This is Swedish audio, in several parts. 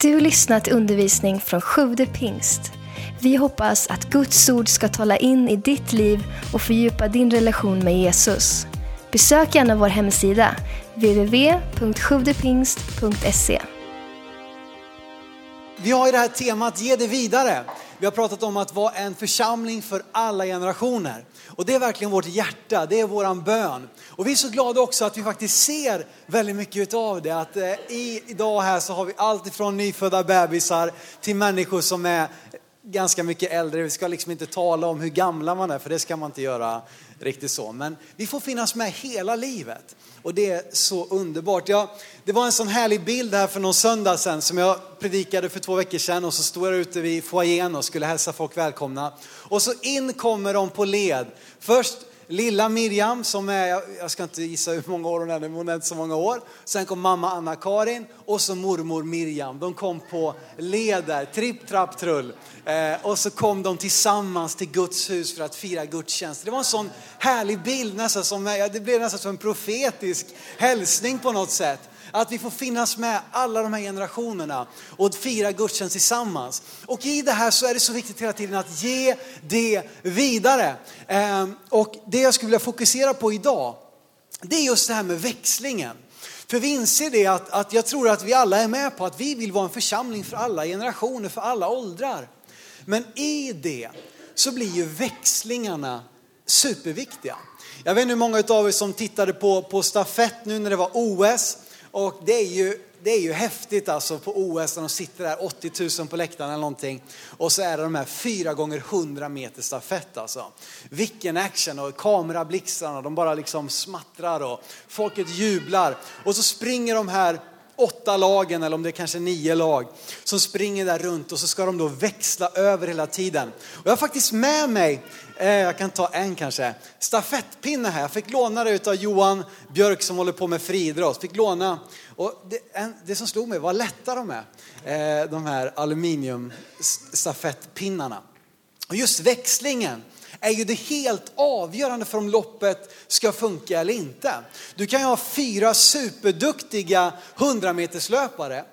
Du lyssnat till undervisning från Sjude pingst. Vi hoppas att Guds ord ska tala in i ditt liv och fördjupa din relation med Jesus. Besök gärna vår hemsida, www.sjuvdepingst.se. Vi har ju det här temat Ge det vidare. Vi har pratat om att vara en församling för alla generationer. Och det är verkligen vårt hjärta, det är våran bön. Och vi är så glada också att vi faktiskt ser väldigt mycket utav det. Att eh, i, idag här så har vi allt ifrån nyfödda bebisar till människor som är ganska mycket äldre. Vi ska liksom inte tala om hur gamla man är, för det ska man inte göra riktigt så. Men vi får finnas med hela livet. Och det är så underbart. Jag, det var en sån härlig bild här för någon söndag sedan som jag predikade för två veckor sedan och så stod jag ute vid foajén och skulle hälsa folk välkomna. Och så in kommer de på led. Först lilla Miriam som är, jag ska inte gissa hur många år hon är, men hon är inte så många år. Sen kom mamma Anna-Karin och så mormor Miriam. De kom på leder, tripp, trapp, trull. Eh, och så kom de tillsammans till Guds hus för att fira gudstjänst. Det var en sån härlig bild, nästan som, det blev nästan som en profetisk hälsning på något sätt. Att vi får finnas med alla de här generationerna och fira gudstjänst tillsammans. Och i det här så är det så viktigt hela tiden att ge det vidare. Ehm, och det jag skulle vilja fokusera på idag, det är just det här med växlingen. För vi inser det att, att jag tror att vi alla är med på att vi vill vara en församling för alla generationer, för alla åldrar. Men i det så blir ju växlingarna superviktiga. Jag vet inte hur många av er som tittade på, på stafett nu när det var OS. Och det är ju, det är ju häftigt alltså på OS när de sitter där 80 000 på läktaren eller någonting. Och så är det de här 4 gånger 100 meter stafett alltså. Vilken action och kamerablixtarna, de bara liksom smattrar och folket jublar. Och så springer de här åtta lagen, eller om det är kanske nio lag, som springer där runt och så ska de då växla över hela tiden. Och jag har faktiskt med mig, Eh, jag kan ta en kanske, stafettpinne här. Jag fick låna det av Johan Björk som håller på med friidrott. Fick låna, och det, en, det som slog mig var lätta de är, eh, de här aluminiumstafettpinnarna. Och just växlingen, är ju det helt avgörande för om loppet ska funka eller inte. Du kan ju ha fyra superduktiga 100 meterslöpare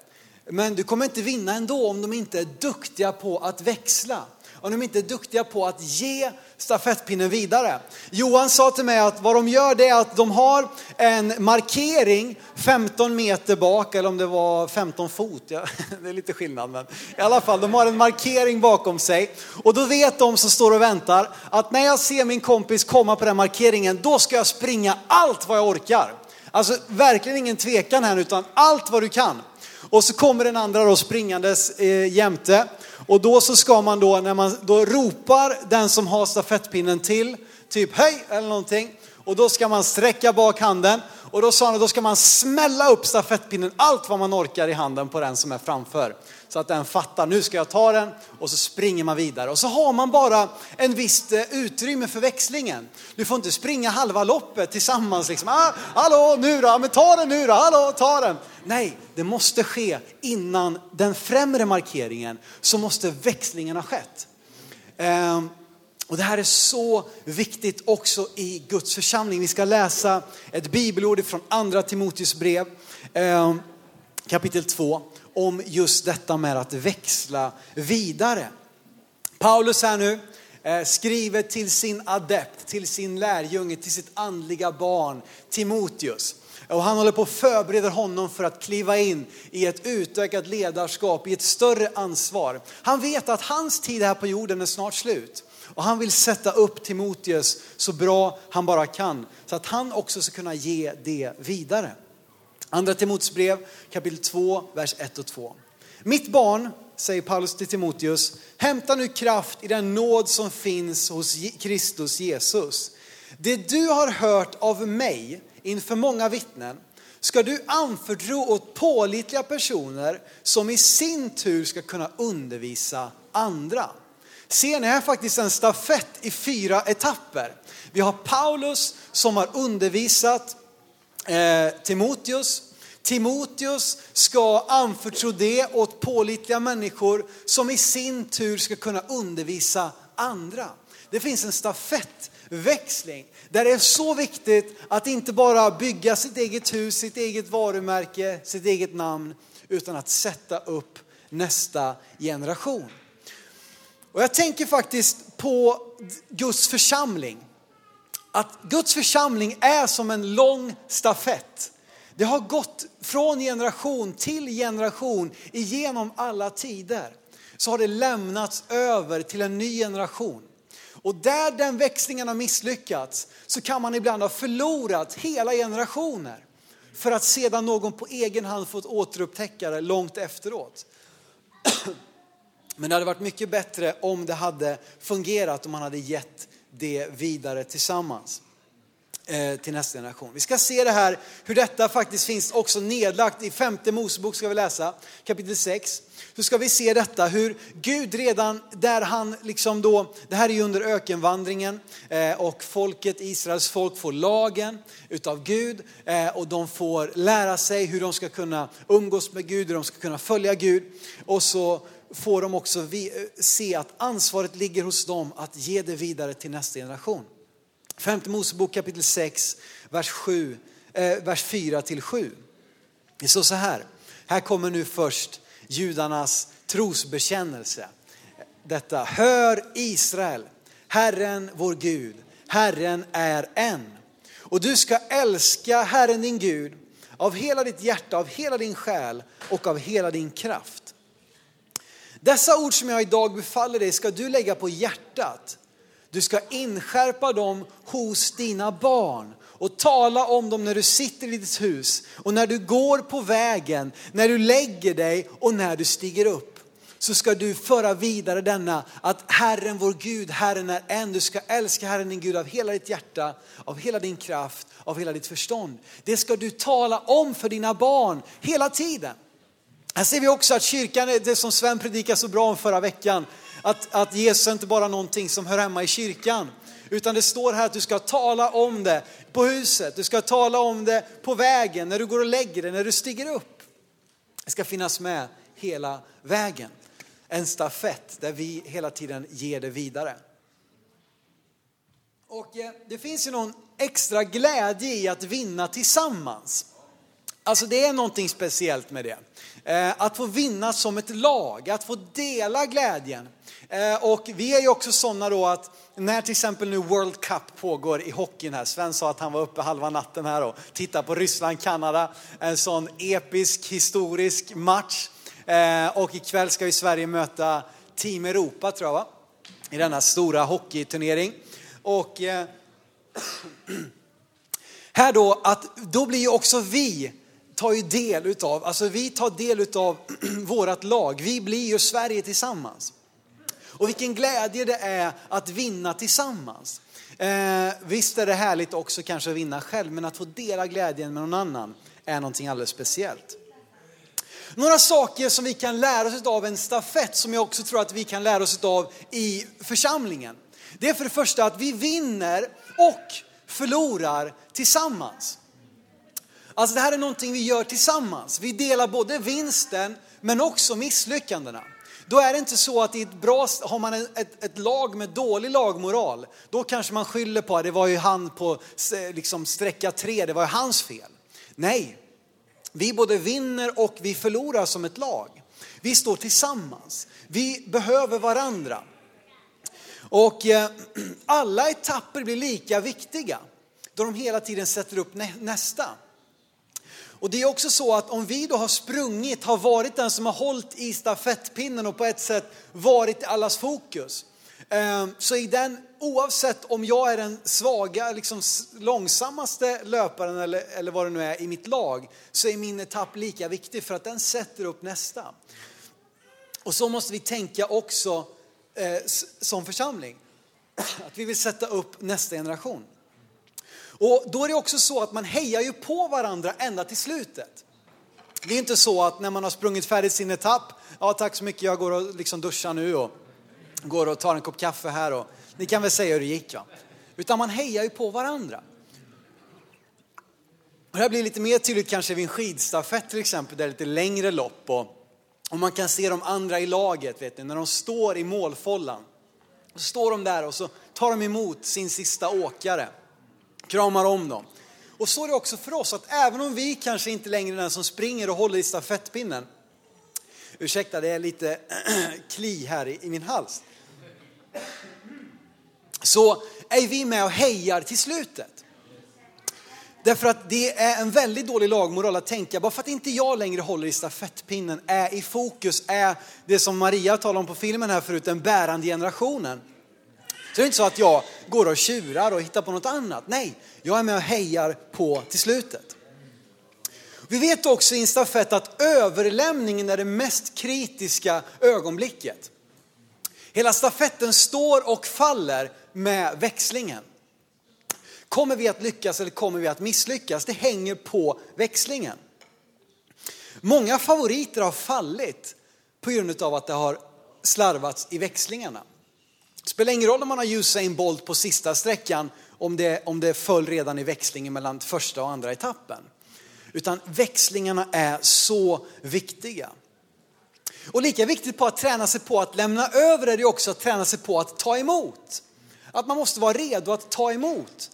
men du kommer inte vinna ändå om de inte är duktiga på att växla om de inte är duktiga på att ge stafettpinnen vidare. Johan sa till mig att vad de gör det är att de har en markering 15 meter bak, eller om det var 15 fot, ja, det är lite skillnad men i alla fall, de har en markering bakom sig. Och då vet de som står och väntar att när jag ser min kompis komma på den markeringen, då ska jag springa allt vad jag orkar. Alltså verkligen ingen tvekan här utan allt vad du kan. Och så kommer den andra då springandes eh, jämte. Och då så ska man då, när man då ropar den som har stafettpinnen till, typ hej eller någonting. Och då ska man sträcka bak handen och då sa han att då ska man smälla upp stafettpinnen allt vad man orkar i handen på den som är framför. Så att den fattar, nu ska jag ta den och så springer man vidare. Och så har man bara en visst eh, utrymme för växlingen. Du får inte springa halva loppet tillsammans liksom. Ah, hallå nu då, men ta den nu då, hallå ta den. Nej, det måste ske innan den främre markeringen så måste växlingen ha skett. Ehm, och det här är så viktigt också i Guds församling. Vi ska läsa ett bibelord från andra Timoteus brev ehm, kapitel 2 om just detta med att växla vidare. Paulus här nu eh, skriver till sin adept, till sin lärjunge, till sitt andliga barn Timoteus. Och han håller på att förbereda honom för att kliva in i ett utökat ledarskap, i ett större ansvar. Han vet att hans tid här på jorden är snart slut. Och han vill sätta upp Timoteus så bra han bara kan. Så att han också ska kunna ge det vidare. Andra Timoteusbrev kapitel 2, vers 1 och 2. Mitt barn, säger Paulus till Timoteus, hämta nu kraft i den nåd som finns hos Kristus Jesus. Det du har hört av mig inför många vittnen ska du anförtro åt pålitliga personer som i sin tur ska kunna undervisa andra. Ser ni här faktiskt en stafett i fyra etapper. Vi har Paulus som har undervisat eh, Timoteus. Timoteus ska anförtro det åt pålitliga människor som i sin tur ska kunna undervisa andra. Det finns en stafettväxling där det är så viktigt att inte bara bygga sitt eget hus, sitt eget varumärke, sitt eget namn, utan att sätta upp nästa generation. Och jag tänker faktiskt på Guds församling. Att Guds församling är som en lång stafett. Det har gått från generation till generation genom alla tider. Så har det lämnats över till en ny generation. Och där den växlingen har misslyckats så kan man ibland ha förlorat hela generationer. För att sedan någon på egen hand fått återupptäcka det långt efteråt. Men det hade varit mycket bättre om det hade fungerat, om man hade gett det vidare tillsammans Eh, till nästa generation. Vi ska se det här, hur detta faktiskt finns också nedlagt i femte Mosebok ska vi läsa, kapitel 6. Så ska vi se detta, hur Gud redan där han liksom då, det här är ju under ökenvandringen eh, och folket, Israels folk får lagen utav Gud eh, och de får lära sig hur de ska kunna umgås med Gud, hur de ska kunna följa Gud. Och så får de också se att ansvaret ligger hos dem att ge det vidare till nästa generation. Femte Mosebok kapitel 6, vers, 7, eh, vers 4 till 7. Det står så här, här kommer nu först judarnas trosbekännelse. Detta, hör Israel, Herren vår Gud, Herren är en. Och du ska älska Herren din Gud av hela ditt hjärta, av hela din själ och av hela din kraft. Dessa ord som jag idag befaller dig ska du lägga på hjärtat. Du ska inskärpa dem hos dina barn och tala om dem när du sitter i ditt hus och när du går på vägen, när du lägger dig och när du stiger upp. Så ska du föra vidare denna att Herren vår Gud, Herren är en. Du ska älska Herren din Gud av hela ditt hjärta, av hela din kraft, av hela ditt förstånd. Det ska du tala om för dina barn hela tiden. Här ser vi också att kyrkan, är det som Sven predikade så bra om förra veckan, att, att Jesus är inte bara någonting som hör hemma i kyrkan. Utan det står här att du ska tala om det på huset, du ska tala om det på vägen, när du går och lägger dig, när du stiger upp. Det ska finnas med hela vägen. En stafett där vi hela tiden ger det vidare. Och eh, det finns ju någon extra glädje i att vinna tillsammans. Alltså det är någonting speciellt med det. Eh, att få vinna som ett lag, att få dela glädjen. Eh, och vi är ju också sådana då att när till exempel nu World Cup pågår i hockeyn här, Sven sa att han var uppe halva natten här och tittade på Ryssland-Kanada, en sån episk historisk match. Eh, och ikväll ska ju Sverige möta Team Europa tror jag va? I denna stora hockeyturnering. Och här då, att då blir ju också vi tar ju del utav, alltså vi tar del utav vårat lag. Vi blir ju Sverige tillsammans. Och vilken glädje det är att vinna tillsammans. Eh, visst är det härligt också kanske att vinna själv, men att få dela glädjen med någon annan är någonting alldeles speciellt. Några saker som vi kan lära oss av en stafett som jag också tror att vi kan lära oss av i församlingen. Det är för det första att vi vinner och förlorar tillsammans. Alltså det här är någonting vi gör tillsammans. Vi delar både vinsten men också misslyckandena. Då är det inte så att i ett bra, har man ett, ett lag med dålig lagmoral, då kanske man skyller på att det var ju han på liksom, sträcka tre, det var ju hans fel. Nej, vi både vinner och vi förlorar som ett lag. Vi står tillsammans. Vi behöver varandra. Och eh, alla etapper blir lika viktiga då de hela tiden sätter upp nästa. Och det är också så att om vi då har sprungit, har varit den som har hållit i stafettpinnen och på ett sätt varit allas fokus. Ehm, så i den, oavsett om jag är den svaga, liksom långsammaste löparen eller, eller vad det nu är i mitt lag, så är min etapp lika viktig för att den sätter upp nästa. Och så måste vi tänka också eh, som församling. Att vi vill sätta upp nästa generation. Och då är det också så att man hejar ju på varandra ända till slutet. Det är inte så att när man har sprungit färdigt sin etapp, ja tack så mycket, jag går och liksom duschar nu och går och tar en kopp kaffe här och ni kan väl säga hur det gick va. Utan man hejar ju på varandra. Och det här blir lite mer tydligt kanske vid en skidstafett till exempel, där det är lite längre lopp och, och man kan se de andra i laget, vet ni, när de står i målfållan. Så står de där och så tar de emot sin sista åkare kramar om dem. Och så är det också för oss, att även om vi kanske inte längre är den som springer och håller i stafettpinnen, Ursäkta, det är lite kli här i, i min hals. Så är vi med och hejar till slutet. Därför att det är en väldigt dålig lagmoral att tänka, bara för att inte jag längre håller i stafettpinnen, är i fokus, är det som Maria talade om på filmen här förut, den bärande generationen. Så det är inte så att jag går och tjurar och hittar på något annat. Nej, jag är med och hejar på till slutet. Vi vet också i en stafett att överlämningen är det mest kritiska ögonblicket. Hela stafetten står och faller med växlingen. Kommer vi att lyckas eller kommer vi att misslyckas? Det hänger på växlingen. Många favoriter har fallit på grund av att det har slarvats i växlingarna. Det spelar ingen roll om man har Usain Bolt på sista sträckan om det, om det föll redan i växlingen mellan första och andra etappen. Utan växlingarna är så viktiga. Och lika viktigt på att träna sig på att lämna över är det också att träna sig på att ta emot. Att man måste vara redo att ta emot.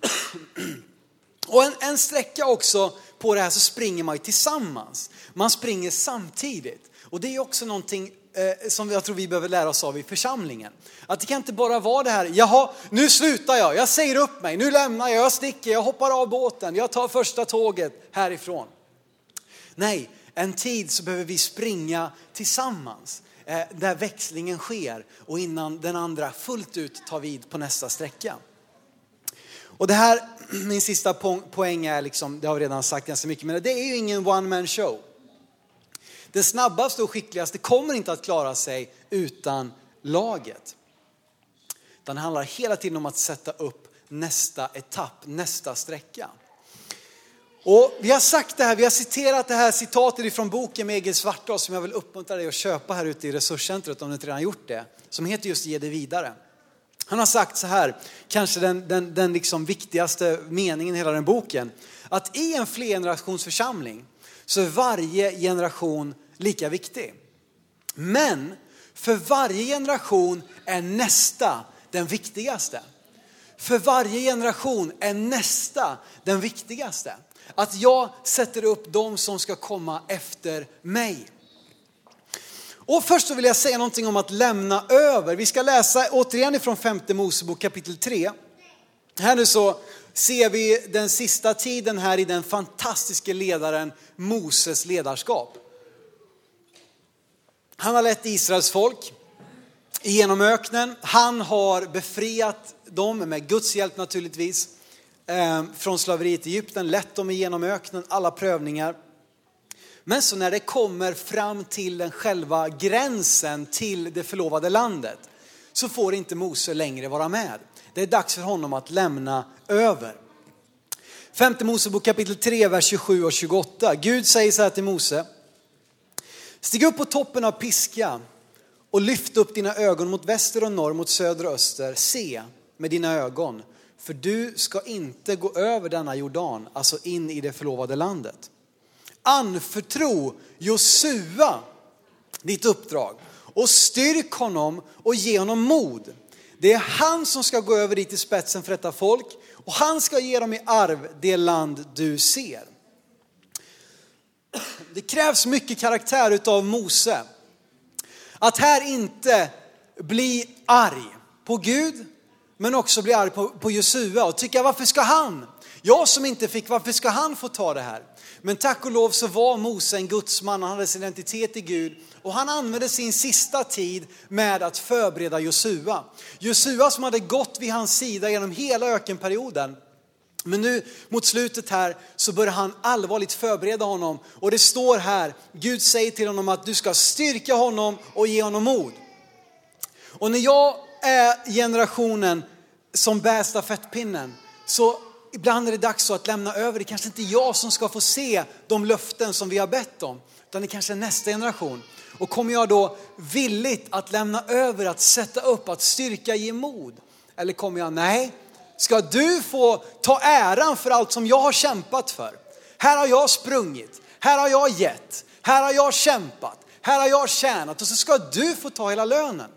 Och en, en sträcka också på det här så springer man ju tillsammans. Man springer samtidigt. Och det är också någonting eh, som jag tror vi behöver lära oss av i församlingen. Att det kan inte bara vara det här, jaha, nu slutar jag, jag säger upp mig, nu lämnar jag, jag sticker, jag hoppar av båten, jag tar första tåget härifrån. Nej, en tid så behöver vi springa tillsammans eh, där växlingen sker och innan den andra fullt ut tar vid på nästa sträcka. Och det här, min sista poäng är, liksom, det har vi redan sagt ganska mycket, men det är ju ingen one man show. Den snabbaste och skickligaste kommer inte att klara sig utan laget. Utan det handlar hela tiden om att sätta upp nästa etapp, nästa sträcka. Och vi har sagt det här, vi har citerat det här citatet från boken med Egil Svartdal som jag vill uppmuntra dig att köpa här ute i resurscentret om du inte redan gjort det. Som heter just Ge det vidare. Han har sagt så här, kanske den, den, den liksom viktigaste meningen i hela den boken. Att i en flergenerationsförsamling så är varje generation lika viktig. Men för varje generation är nästa den viktigaste. För varje generation är nästa den viktigaste. Att jag sätter upp de som ska komma efter mig. Och först så vill jag säga någonting om att lämna över. Vi ska läsa återigen ifrån femte Mosebok kapitel 3. Här nu så ser vi den sista tiden här i den fantastiske ledaren Moses ledarskap. Han har lett Israels folk genom öknen. Han har befriat dem med Guds hjälp naturligtvis eh, från slaveriet i Egypten, lett dem genom öknen, alla prövningar. Men så när det kommer fram till den själva gränsen till det förlovade landet så får inte Mose längre vara med. Det är dags för honom att lämna över. Femte Mosebok kapitel 3, vers 27 och 28. Gud säger så här till Mose. Stig upp på toppen av Piska och lyft upp dina ögon mot väster och norr, mot söder och öster. Se med dina ögon, för du ska inte gå över denna Jordan, alltså in i det förlovade landet anförtro Josua ditt uppdrag och styrk honom och ge honom mod. Det är han som ska gå över dit i spetsen för detta folk och han ska ge dem i arv det land du ser. Det krävs mycket karaktär utav Mose. Att här inte bli arg på Gud, men också bli arg på, på Josua och tycka varför ska han? Jag som inte fick, varför ska han få ta det här? Men tack och lov så var Mose en gudsman, han hade sin identitet i Gud och han använde sin sista tid med att förbereda Josua. Josua som hade gått vid hans sida genom hela ökenperioden. Men nu mot slutet här så börjar han allvarligt förbereda honom och det står här, Gud säger till honom att du ska styrka honom och ge honom mod. Och när jag är generationen som bär stafettpinnen så ibland är det dags att lämna över. Det kanske inte är jag som ska få se de löften som vi har bett om, utan det kanske är nästa generation. Och kommer jag då villigt att lämna över, att sätta upp, att styrka, ge mod? Eller kommer jag, nej, ska du få ta äran för allt som jag har kämpat för? Här har jag sprungit, här har jag gett, här har jag kämpat, här har jag tjänat och så ska du få ta hela lönen.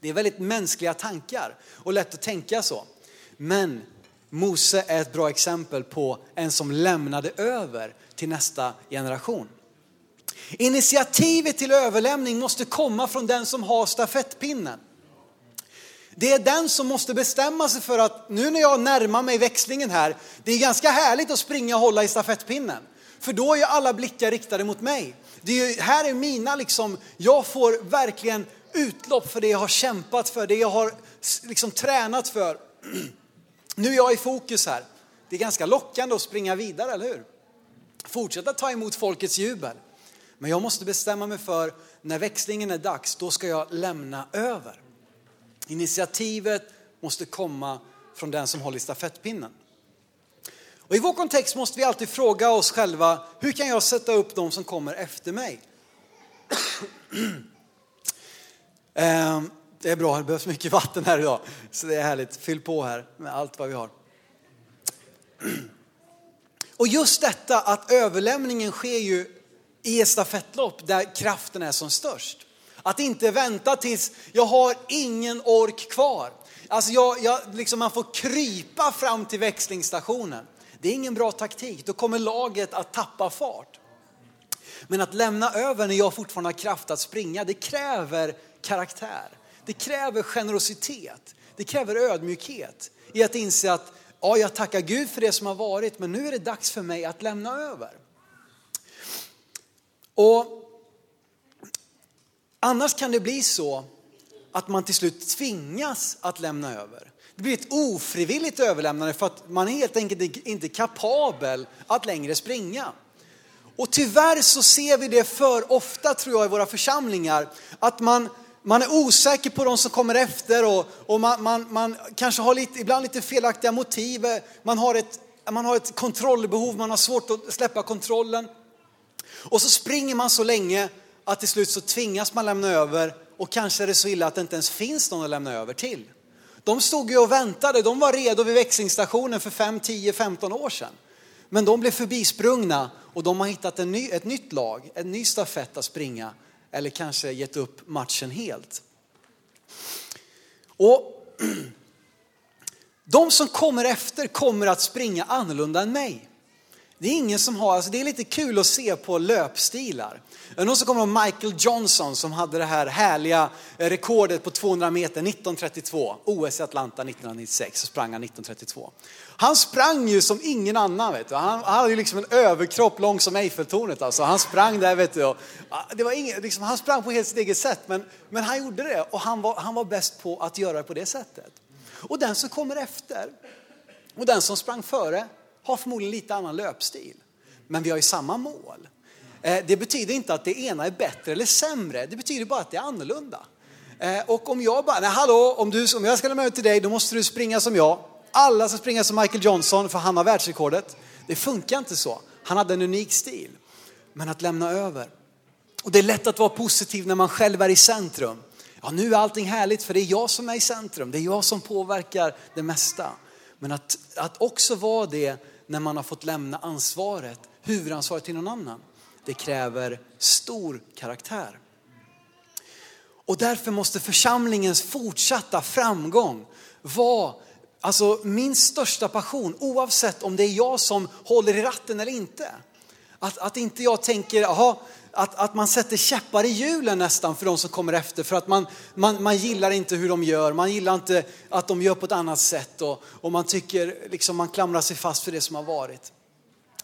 Det är väldigt mänskliga tankar och lätt att tänka så. Men Mose är ett bra exempel på en som lämnade över till nästa generation. Initiativet till överlämning måste komma från den som har stafettpinnen. Det är den som måste bestämma sig för att nu när jag närmar mig växlingen här, det är ganska härligt att springa och hålla i stafettpinnen. För då är ju alla blickar riktade mot mig. Det är, här är mina liksom, jag får verkligen utlopp för det jag har kämpat för, det jag har liksom tränat för. Nu är jag i fokus här. Det är ganska lockande att springa vidare, eller hur? Fortsätta ta emot folkets jubel. Men jag måste bestämma mig för när växlingen är dags, då ska jag lämna över. Initiativet måste komma från den som håller i stafettpinnen. Och I vår kontext måste vi alltid fråga oss själva, hur kan jag sätta upp de som kommer efter mig? Ehm, det är bra, det behövs mycket vatten här idag. Så det är härligt, fyll på här med allt vad vi har. Och just detta att överlämningen sker ju i ett stafettlopp där kraften är som störst. Att inte vänta tills jag har ingen ork kvar. Alltså jag, jag, liksom man får krypa fram till växlingsstationen. Det är ingen bra taktik, då kommer laget att tappa fart. Men att lämna över när jag fortfarande har kraft att springa, det kräver karaktär. Det kräver generositet. Det kräver ödmjukhet i att inse att ja, jag tackar Gud för det som har varit, men nu är det dags för mig att lämna över. Och Annars kan det bli så att man till slut tvingas att lämna över. Det blir ett ofrivilligt överlämnande för att man är helt enkelt inte kapabel att längre springa. Och tyvärr så ser vi det för ofta tror jag i våra församlingar, att man, man är osäker på de som kommer efter och, och man, man, man kanske har lite, ibland lite felaktiga motiv, man har, ett, man har ett kontrollbehov, man har svårt att släppa kontrollen. Och så springer man så länge att till slut så tvingas man lämna över och kanske är det så illa att det inte ens finns någon att lämna över till. De stod ju och väntade, de var redo vid växlingsstationen för 5, 10, 15 år sedan. Men de blev förbisprungna och de har hittat en ny, ett nytt lag, en ny stafett att springa eller kanske gett upp matchen helt. Och de som kommer efter kommer att springa annorlunda än mig. Det är ingen som har, alltså det är lite kul att se på löpstilar. Någon som kommer ihåg Michael Johnson som hade det här härliga eh, rekordet på 200 meter 1932, OS i Atlanta 1996, så sprang han 1932. Han sprang ju som ingen annan, vet du. Han, hade ju liksom en överkropp lång som Eiffeltornet alltså. Han sprang där, vet du. Ah, det var ingen, liksom, han sprang på helt sitt eget sätt, men, men han gjorde det och han var, han var bäst på att göra det på det sättet. Och den som kommer efter och den som sprang före har förmodligen lite annan löpstil. Men vi har ju samma mål. Eh, det betyder inte att det ena är bättre eller sämre, det betyder bara att det är annorlunda. Eh, och om jag bara, nej hallå, om, du, om jag ska lämna ut till dig då måste du springa som jag. Alla ska springa som Michael Johnson för han har världsrekordet. Det funkar inte så. Han hade en unik stil. Men att lämna över. Och det är lätt att vara positiv när man själv är i centrum. Ja, nu är allting härligt för det är jag som är i centrum. Det är jag som påverkar det mesta. Men att, att också vara det när man har fått lämna ansvaret, huvudansvaret till någon annan. Det kräver stor karaktär. Och därför måste församlingens fortsatta framgång vara alltså min största passion oavsett om det är jag som håller i ratten eller inte. Att, att inte jag tänker, aha, att, att man sätter käppar i hjulen nästan för de som kommer efter för att man, man, man gillar inte hur de gör, man gillar inte att de gör på ett annat sätt och, och man tycker, liksom man klamrar sig fast för det som har varit.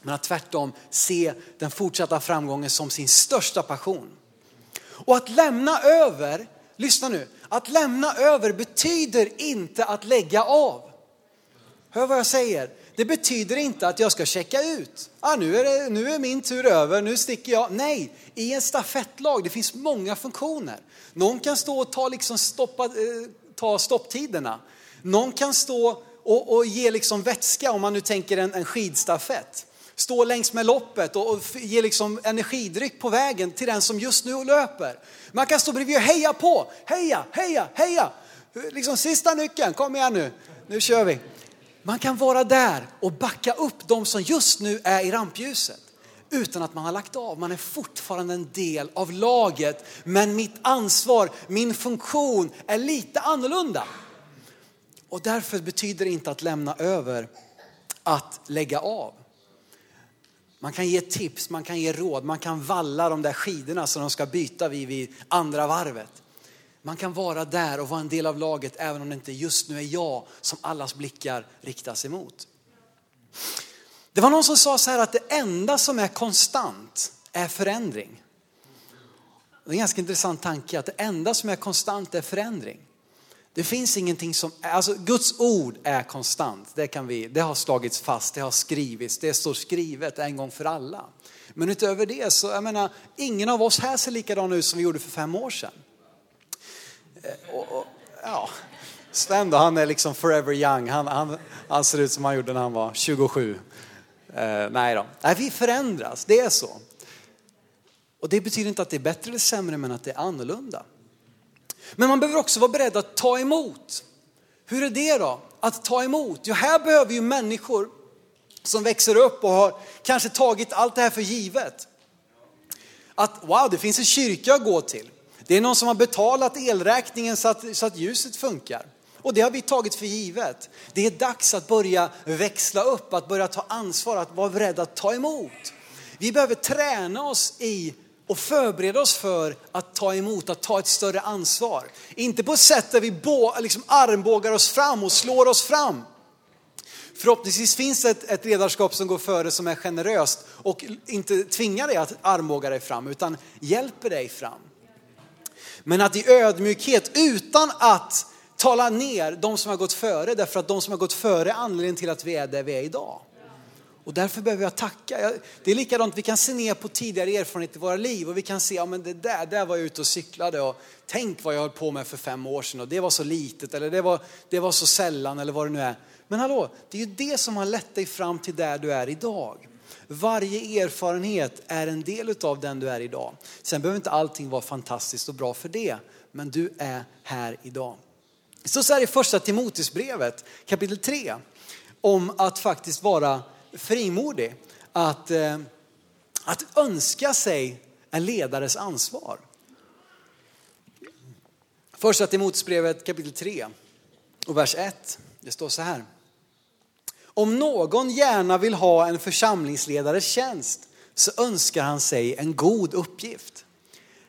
Men att tvärtom se den fortsatta framgången som sin största passion. Och att lämna över, lyssna nu, att lämna över betyder inte att lägga av. Hör vad jag säger. Det betyder inte att jag ska checka ut. Ah, nu, är det, nu är min tur över, nu sticker jag. Nej, i en stafettlag, det finns många funktioner. Någon kan stå och ta, liksom stoppa, eh, ta stopptiderna. Någon kan stå och, och ge liksom vätska om man nu tänker en, en skidstafett. Stå längs med loppet och, och ge liksom energidryck på vägen till den som just nu löper. Man kan stå bredvid och heja på, heja, heja, heja. Liksom sista nyckeln, kom igen nu, nu kör vi. Man kan vara där och backa upp de som just nu är i rampljuset utan att man har lagt av. Man är fortfarande en del av laget, men mitt ansvar, min funktion är lite annorlunda. Och därför betyder det inte att lämna över att lägga av. Man kan ge tips, man kan ge råd, man kan valla de där skidorna som de ska byta vid, vid andra varvet. Man kan vara där och vara en del av laget även om det inte just nu är jag som allas blickar riktas emot. Det var någon som sa så här att det enda som är konstant är förändring. Det är en ganska intressant tanke att det enda som är konstant är förändring. Det finns ingenting som, alltså Guds ord är konstant. Det, kan vi, det har slagits fast, det har skrivits, det står skrivet en gång för alla. Men utöver det så, jag menar, ingen av oss här ser likadan ut som vi gjorde för fem år sedan. Eh, och, och, ja. Sven då, han är liksom forever young. Han, han, han ser ut som han gjorde när han var 27. Eh, nej då, nej, vi förändras, det är så. Och det betyder inte att det är bättre eller sämre, men att det är annorlunda. Men man behöver också vara beredd att ta emot. Hur är det då? Att ta emot? Jo, här behöver ju människor som växer upp och har kanske tagit allt det här för givet. Att wow, det finns en kyrka att gå till. Det är någon som har betalat elräkningen så att, så att ljuset funkar. Och det har vi tagit för givet. Det är dags att börja växla upp, att börja ta ansvar, att vara beredd att ta emot. Vi behöver träna oss i och förbereda oss för att ta emot, att ta ett större ansvar. Inte på ett sätt där vi liksom armbågar oss fram och slår oss fram. Förhoppningsvis finns det ett, ett ledarskap som går före som är generöst och inte tvingar dig att armbåga dig fram utan hjälper dig fram. Men att i ödmjukhet utan att tala ner de som har gått före därför att de som har gått före är anledningen till att vi är där vi är idag. Och därför behöver jag tacka. Det är likadant, vi kan se ner på tidigare erfarenheter i våra liv och vi kan se, ja men det där, där var jag ute och cyklade och tänk vad jag höll på med för fem år sedan och det var så litet eller det var, det var så sällan eller vad det nu är. Men hallå, det är ju det som har lett dig fram till där du är idag. Varje erfarenhet är en del av den du är idag. Sen behöver inte allting vara fantastiskt och bra för det, men du är här idag. Så så här i första Timoteusbrevet kapitel 3 om att faktiskt vara frimodig att, eh, att önska sig en ledares ansvar. Första Timoteusbrevet kapitel 3 och vers 1. Det står så här. Om någon gärna vill ha en församlingsledares tjänst så önskar han sig en god uppgift.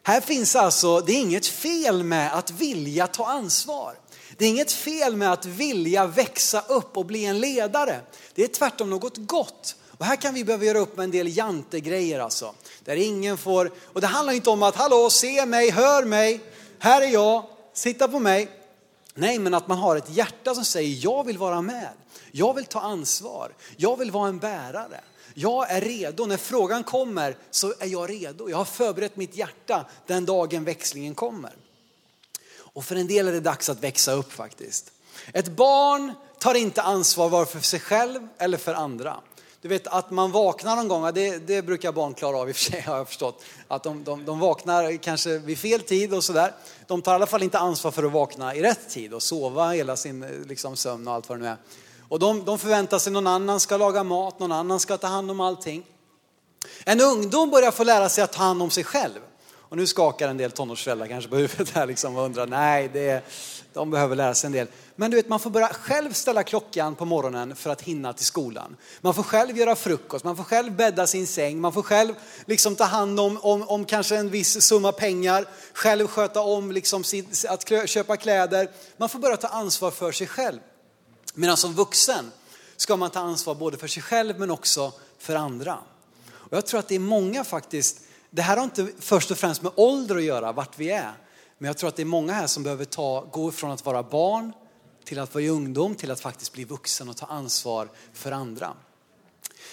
Här finns alltså, det är inget fel med att vilja ta ansvar. Det är inget fel med att vilja växa upp och bli en ledare. Det är tvärtom något gott. Och här kan vi behöva göra upp med en del jantegrejer alltså. Där ingen får, och det handlar inte om att hallå, se mig, hör mig, här är jag, sitta på mig. Nej, men att man har ett hjärta som säger jag vill vara med. Jag vill ta ansvar. Jag vill vara en bärare. Jag är redo. När frågan kommer så är jag redo. Jag har förberett mitt hjärta den dagen växlingen kommer. Och för en del är det dags att växa upp faktiskt. Ett barn tar inte ansvar vare för sig själv eller för andra. Du vet att man vaknar någon gång, det, det brukar barn klara av i och för sig har jag förstått. Att de, de, de vaknar kanske vid fel tid och sådär. De tar i alla fall inte ansvar för att vakna i rätt tid och sova hela sin eh, liksom, sömn och allt vad det nu är. Och de, de förväntar sig någon annan ska laga mat, någon annan ska ta hand om allting. En ungdom börjar få lära sig att ta hand om sig själv. Och nu skakar en del tonårsföräldrar kanske på huvudet här liksom och undrar, nej, det är, de behöver lära sig en del. Men du vet, man får börja själv ställa klockan på morgonen för att hinna till skolan. Man får själv göra frukost, man får själv bädda sin säng, man får själv liksom ta hand om, om, om kanske en viss summa pengar, själv sköta om liksom att köpa kläder. Man får börja ta ansvar för sig själv. Medan som vuxen ska man ta ansvar både för sig själv men också för andra. Och jag tror att det är många faktiskt det här har inte först och främst med ålder att göra, vart vi är. Men jag tror att det är många här som behöver ta, gå från att vara barn till att vara i ungdom, till att faktiskt bli vuxen och ta ansvar för andra.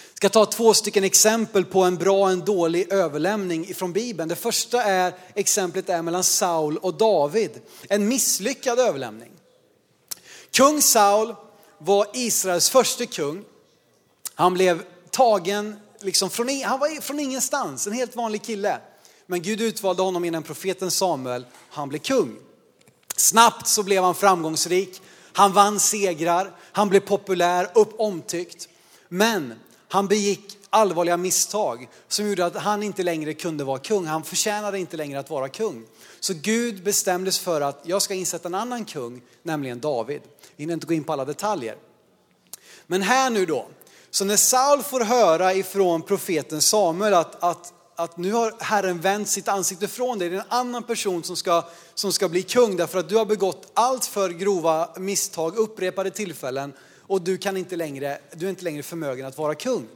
Jag ska ta två stycken exempel på en bra och en dålig överlämning ifrån Bibeln. Det första är, exemplet är mellan Saul och David. En misslyckad överlämning. Kung Saul var Israels första kung. Han blev tagen liksom från, han var från ingenstans, en helt vanlig kille. Men Gud utvalde honom innan profeten Samuel, han blev kung. Snabbt så blev han framgångsrik, han vann segrar, han blev populär, upp omtyckt. Men han begick allvarliga misstag som gjorde att han inte längre kunde vara kung. Han förtjänade inte längre att vara kung. Så Gud bestämdes för att jag ska insätta en annan kung, nämligen David. Vi hinner inte gå in på alla detaljer. Men här nu då, så när Saul får höra ifrån profeten Samuel att, att, att nu har Herren vänt sitt ansikte från dig, det är en annan person som ska, som ska bli kung därför att du har begått allt för grova misstag upprepade tillfällen och du, kan inte längre, du är inte längre förmögen att vara kung.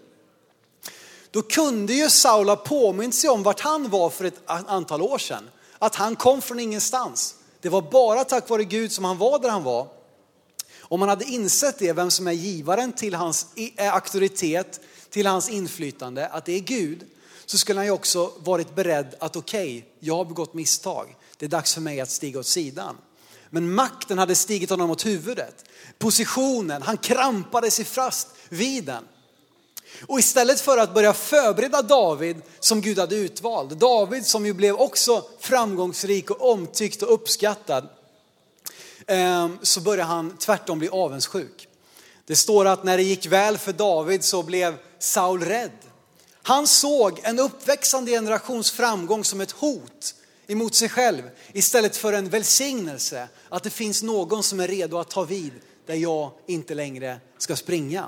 Då kunde ju Saul ha påmint sig om vart han var för ett antal år sedan. Att han kom från ingenstans. Det var bara tack vare Gud som han var där han var. Om han hade insett det, vem som är givaren till hans eh, auktoritet, till hans inflytande, att det är Gud, så skulle han ju också varit beredd att okej, okay, jag har begått misstag. Det är dags för mig att stiga åt sidan. Men makten hade stigit honom åt huvudet. Positionen, han krampade sig fast vid den. Och istället för att börja förbereda David som Gud hade utvald, David som ju blev också framgångsrik och omtyckt och uppskattad, Ehm, så börjar han tvärtom bli avundsjuk. Det står att när det gick väl för David så blev Saul rädd. Han såg en uppväxande generations framgång som ett hot emot sig själv istället för en välsignelse. Att det finns någon som är redo att ta vid där jag inte längre ska springa.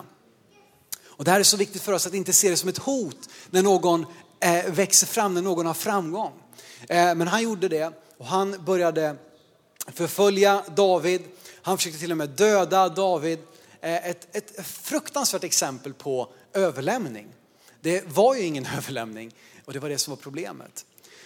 Och det här är så viktigt för oss att inte se det som ett hot när någon eh, växer fram, när någon har framgång. Eh, men han gjorde det och han började förfölja David. Han försökte till och med döda David. Eh, ett, ett fruktansvärt exempel på överlämning. Det var ju ingen överlämning och det var det som var problemet.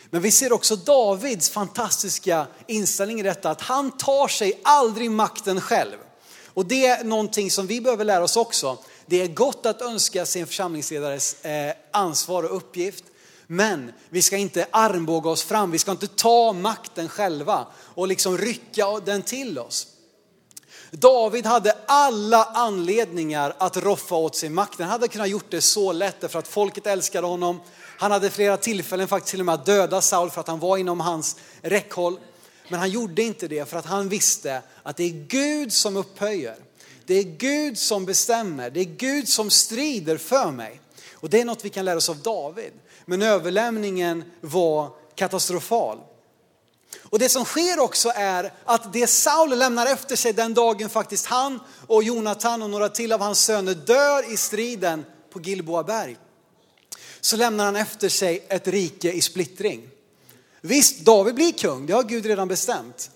Men vi ser också Davids fantastiska inställning i detta att han tar sig aldrig makten själv. Och det är någonting som vi behöver lära oss också. Det är gott att önska sin församlingsledares eh, ansvar och uppgift. Men vi ska inte armbåga oss fram, vi ska inte ta makten själva och liksom rycka den till oss. David hade alla anledningar att roffa åt sig makten. Han hade kunnat gjort det så lätt därför att folket älskade honom. Han hade flera tillfällen faktiskt till och med att döda Saul för att han var inom hans räckhåll. Men han gjorde inte det för att han visste att det är Gud som upphöjer. Det är Gud som bestämmer, det är Gud som strider för mig. Och det är något vi kan lära oss av David. Men överlämningen var katastrofal. Och det som sker också är att det Saul lämnar efter sig den dagen faktiskt han och Jonathan och några till av hans söner dör i striden på Gilboa berg. Så lämnar han efter sig ett rike i splittring. Visst, David blir kung, det har Gud redan bestämt.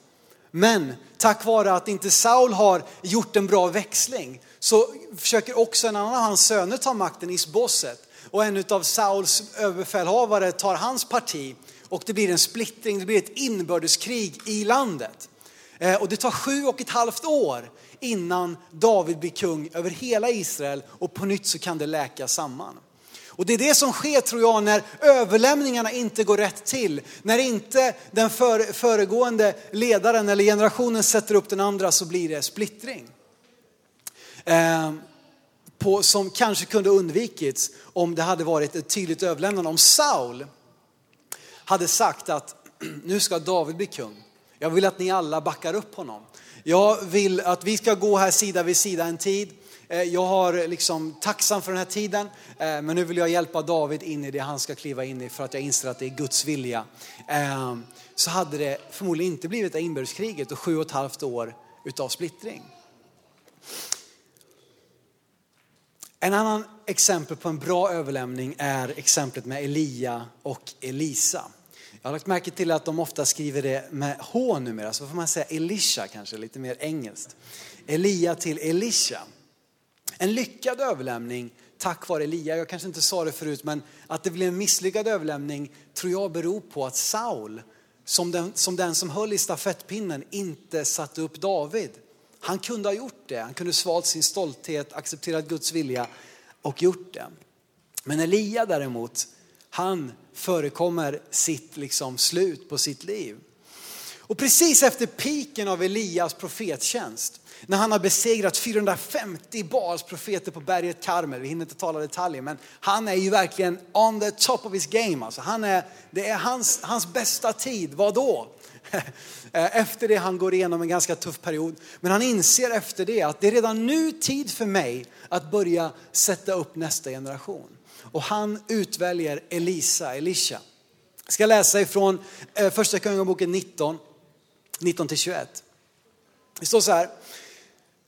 Men tack vare att inte Saul har gjort en bra växling så försöker också en annan av hans söner ta makten, Isboset. Och en av Sauls överbefälhavare tar hans parti och det blir en splittring, det blir ett inbördeskrig i landet. Eh, och det tar sju och ett halvt år innan David blir kung över hela Israel och på nytt så kan det läka samman. Och det är det som sker tror jag när överlämningarna inte går rätt till. När inte den föregående ledaren eller generationen sätter upp den andra så blir det splittring. Eh, på, som kanske kunde undvikits om det hade varit ett tydligt överlämnande. Om Saul hade sagt att nu ska David bli kung. Jag vill att ni alla backar upp honom. Jag vill att vi ska gå här sida vid sida en tid. Eh, jag har liksom tacksam för den här tiden, eh, men nu vill jag hjälpa David in i det han ska kliva in i för att jag inser att det är Guds vilja. Eh, så hade det förmodligen inte blivit det inbördeskriget och sju och ett halvt år utav splittring. En annan exempel på en bra överlämning är exemplet med Elia och Elisa. Jag har lagt märke till att de ofta skriver det med H numera, så får man säga Elisha kanske, lite mer engelskt. Elia till Elisha. En lyckad överlämning tack vare Elia. Jag kanske inte sa det förut, men att det blev en misslyckad överlämning tror jag beror på att Saul, som den, som den som höll i stafettpinnen, inte satte upp David. Han kunde ha gjort det. Han kunde svalt sin stolthet, accepterat Guds vilja och gjort det. Men Elia däremot, han förekommer sitt liksom slut på sitt liv. Och precis efter piken av Elias profettjänst när han har besegrat 450 Baals profeter på berget Karmel. Vi hinner inte tala detaljer, men han är ju verkligen on the top of his game. Alltså han är, det är hans, hans bästa tid. Vad då? Eh, efter det han går igenom en ganska tuff period. Men han inser efter det att det är redan nu tid för mig att börja sätta upp nästa generation. Och han utväljer Elisa, Elisha. Jag ska läsa ifrån eh, Första Kungaboken 19, 19 till 21. Det står så här.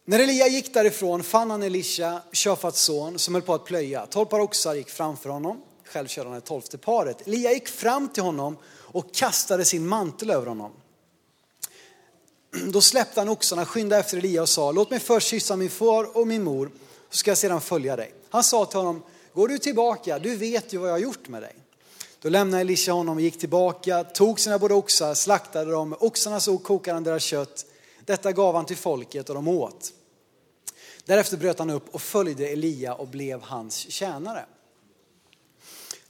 När Elia gick därifrån fann han Elisha, Shafats son, som höll på att plöja. Tolv par oxar gick framför honom, själv körde han det tolfte paret. Elia gick fram till honom och kastade sin mantel över honom. Då släppte han oxarna, skyndade efter Elia och sa, låt mig först kyssa min far och min mor, så ska jag sedan följa dig. Han sa till honom, går du tillbaka, du vet ju vad jag har gjort med dig. Då lämnade Elisha honom och gick tillbaka, tog sina båda oxar, slaktade dem, oxarna så kokade han deras kött. Detta gav han till folket och de åt. Därefter bröt han upp och följde Elia och blev hans tjänare.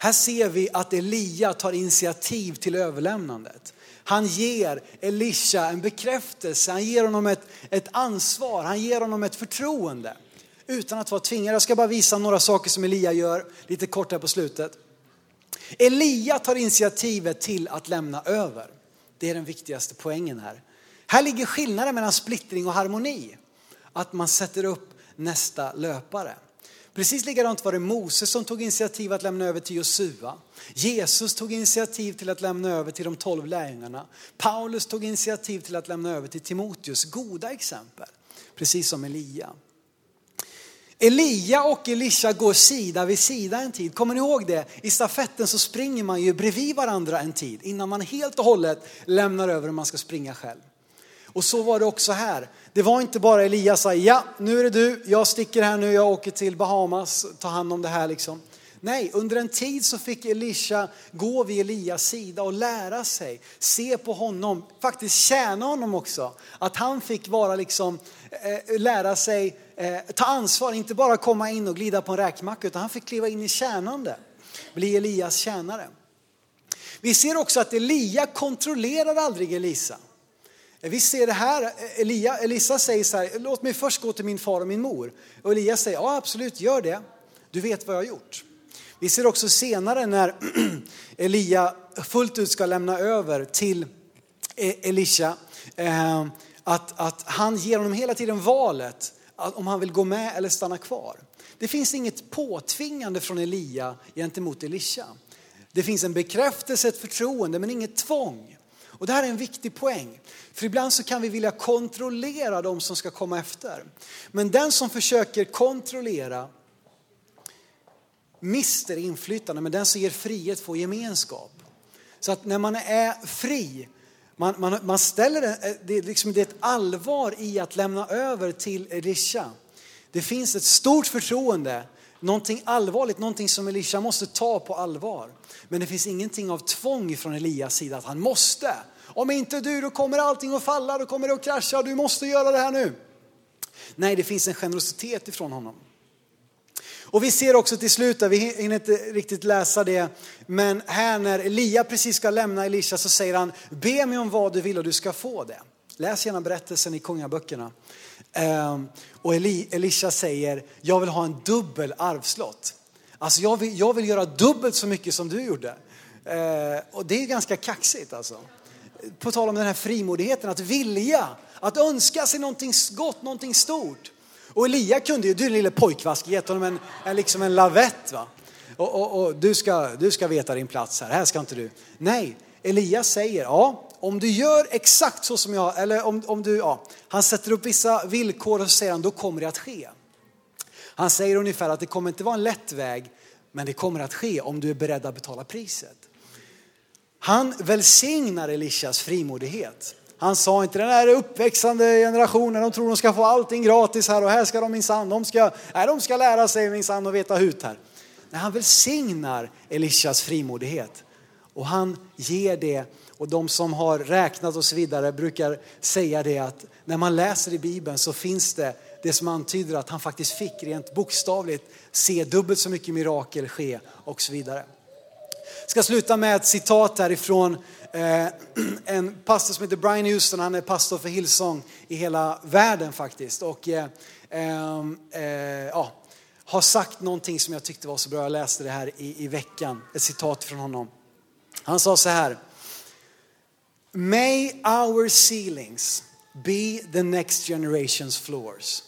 Här ser vi att Elia tar initiativ till överlämnandet. Han ger Elisha en bekräftelse, han ger honom ett, ett ansvar, han ger honom ett förtroende. Utan att vara tvingad. Jag ska bara visa några saker som Elia gör lite kort här på slutet. Elia tar initiativet till att lämna över. Det är den viktigaste poängen här. Här ligger skillnaden mellan splittring och harmoni. Att man sätter upp nästa löpare. Precis likadant var det Moses som tog initiativ att lämna över till Josua. Jesus tog initiativ till att lämna över till de tolv lärjungarna. Paulus tog initiativ till att lämna över till Timoteus. Goda exempel, precis som Elia. Elia och Elisha går sida vid sida en tid. Kommer ni ihåg det? I stafetten så springer man ju bredvid varandra en tid innan man helt och hållet lämnar över och man ska springa själv. Och så var det också här. Det var inte bara Elias sa, ja nu är det du, jag sticker här nu, jag åker till Bahamas, ta hand om det här liksom. Nej, under en tid så fick Elisha gå vid Elias sida och lära sig, se på honom, faktiskt tjäna honom också. Att han fick vara liksom, eh, lära sig eh, ta ansvar, inte bara komma in och glida på en räkmacka, utan han fick kliva in i tjänande, bli Elias tjänare. Vi ser också att Elia kontrollerar aldrig Elisa. Vi ser det här, Elia, Elisa säger så här, låt mig först gå till min far och min mor. Och Elias säger, ja absolut, gör det. Du vet vad jag har gjort. Vi ser också senare när Elia fullt ut ska lämna över till eh, Elisha, eh, att, att han ger honom hela tiden valet om han vill gå med eller stanna kvar. Det finns inget påtvingande från Elia gentemot Elisha. Det finns en bekräftelse, ett förtroende, men inget tvång. Och det här är en viktig poäng. För ibland så kan vi vilja kontrollera de som ska komma efter. Men den som försöker kontrollera mister inflytande, men den som ger frihet får gemenskap. Så att när man är fri, man, man, man ställer det, eh, det, är liksom, det är ett allvar i att lämna över till Elisha. Det finns ett stort förtroende, någonting allvarligt, någonting som Elisha måste ta på allvar. Men det finns ingenting av tvång från Elias sida att han måste. Om inte du, då kommer allting att falla, då kommer det att krascha, du måste göra det här nu. Nej, det finns en generositet ifrån honom. Och vi ser också till slut, vi hinner inte riktigt läsa det, men här när Elia precis ska lämna Elisha så säger han, be mig om vad du vill och du ska få det. Läs gärna berättelsen i kungaböckerna. Ehm, och Elisha säger, jag vill ha en dubbel arvslott. Alltså jag vill, jag vill göra dubbelt så mycket som du gjorde. Ehm, och det är ganska kaxigt alltså. På tal om den här frimodigheten, att vilja, att önska sig någonting gott, någonting stort. Och Elia kunde ju, du lille pojkvask, gett honom en, en, liksom en lavett. Va? Och, och, och, du, ska, du ska veta din plats här, här ska inte du. Nej, Elia säger, ja, om du gör exakt så som jag, eller om, om du, ja, han sätter upp vissa villkor och så säger han, då kommer det att ske. Han säger ungefär att det kommer inte vara en lätt väg, men det kommer att ske om du är beredd att betala priset. Han välsignar Elishas frimodighet. Han sa inte den här uppväxande generationen, de tror de ska få allting gratis här och här ska de minsann, de ska, nej, de ska lära sig minsann och veta hut här. Nej, han välsignar Elishas frimodighet och han ger det och de som har räknat och så vidare brukar säga det att när man läser i Bibeln så finns det det som antyder att han faktiskt fick rent bokstavligt se dubbelt så mycket mirakel ske och så vidare. Jag ska sluta med ett citat härifrån eh, en pastor som heter Brian Houston, han är pastor för Hillsong i hela världen faktiskt. Och eh, ehm, eh, ja, har sagt någonting som jag tyckte var så bra. Jag läste det här i, i veckan, ett citat från honom. Han sa så här. May our ceilings be the next generation's floors.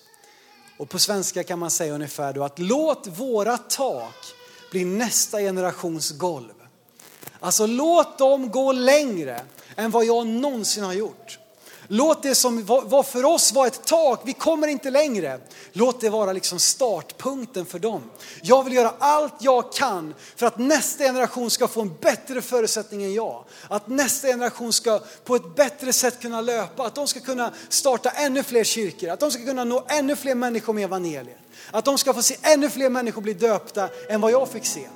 Och på svenska kan man säga ungefär då att låt våra tak bli nästa generations golv. Alltså låt dem gå längre än vad jag någonsin har gjort. Låt det som var för oss vara ett tak, vi kommer inte längre. Låt det vara liksom startpunkten för dem. Jag vill göra allt jag kan för att nästa generation ska få en bättre förutsättning än jag. Att nästa generation ska på ett bättre sätt kunna löpa, att de ska kunna starta ännu fler kyrkor, att de ska kunna nå ännu fler människor med evangeliet. Att de ska få se ännu fler människor bli döpta än vad jag fick se.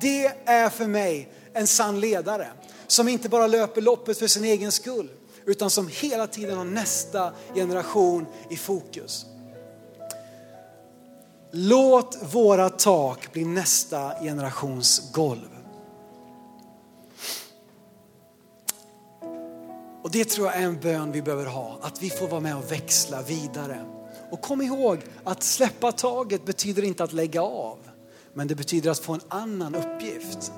Det är för mig en sann ledare som inte bara löper loppet för sin egen skull utan som hela tiden har nästa generation i fokus. Låt våra tak bli nästa generations golv. Och det tror jag är en bön vi behöver ha, att vi får vara med och växla vidare. Och kom ihåg att släppa taget betyder inte att lägga av, men det betyder att få en annan uppgift.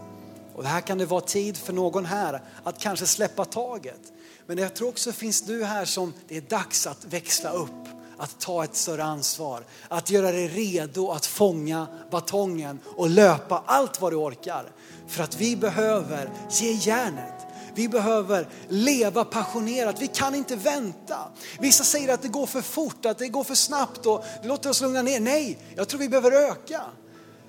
Och här kan det vara tid för någon här att kanske släppa taget. Men jag tror också finns du här som det är dags att växla upp, att ta ett större ansvar, att göra dig redo att fånga batongen och löpa allt vad du orkar. För att vi behöver ge järnet. Vi behöver leva passionerat. Vi kan inte vänta. Vissa säger att det går för fort, att det går för snabbt och det låter oss lugna ner. Nej, jag tror vi behöver öka.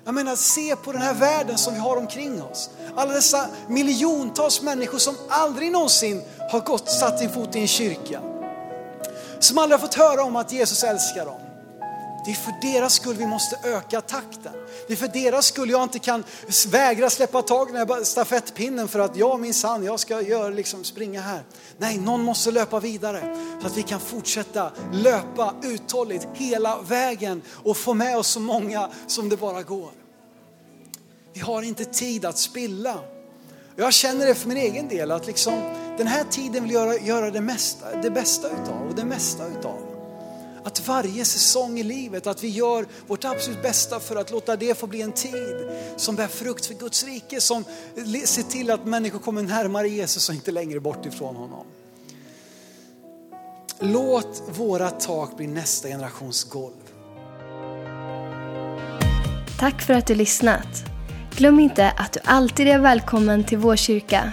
Jag menar, se på den här världen som vi har omkring oss. Alla dessa miljontals människor som aldrig någonsin har gått, satt sin fot i en kyrka. Som aldrig har fått höra om att Jesus älskar dem. Det är för deras skull vi måste öka takten. Det är för deras skull jag inte kan vägra släppa tag i stafettpinnen för att jag minsann, jag ska göra, liksom, springa här. Nej, någon måste löpa vidare så att vi kan fortsätta löpa uthålligt hela vägen och få med oss så många som det bara går. Vi har inte tid att spilla. Jag känner det för min egen del att liksom, den här tiden vill jag göra, göra det, mesta, det bästa utav och det mesta utav. Att varje säsong i livet, att vi gör vårt absolut bästa för att låta det få bli en tid som bär frukt för Guds rike, som ser till att människor kommer närmare Jesus och inte längre bort ifrån honom. Låt våra tak bli nästa generations golv. Tack för att du lyssnat. Glöm inte att du alltid är välkommen till vår kyrka.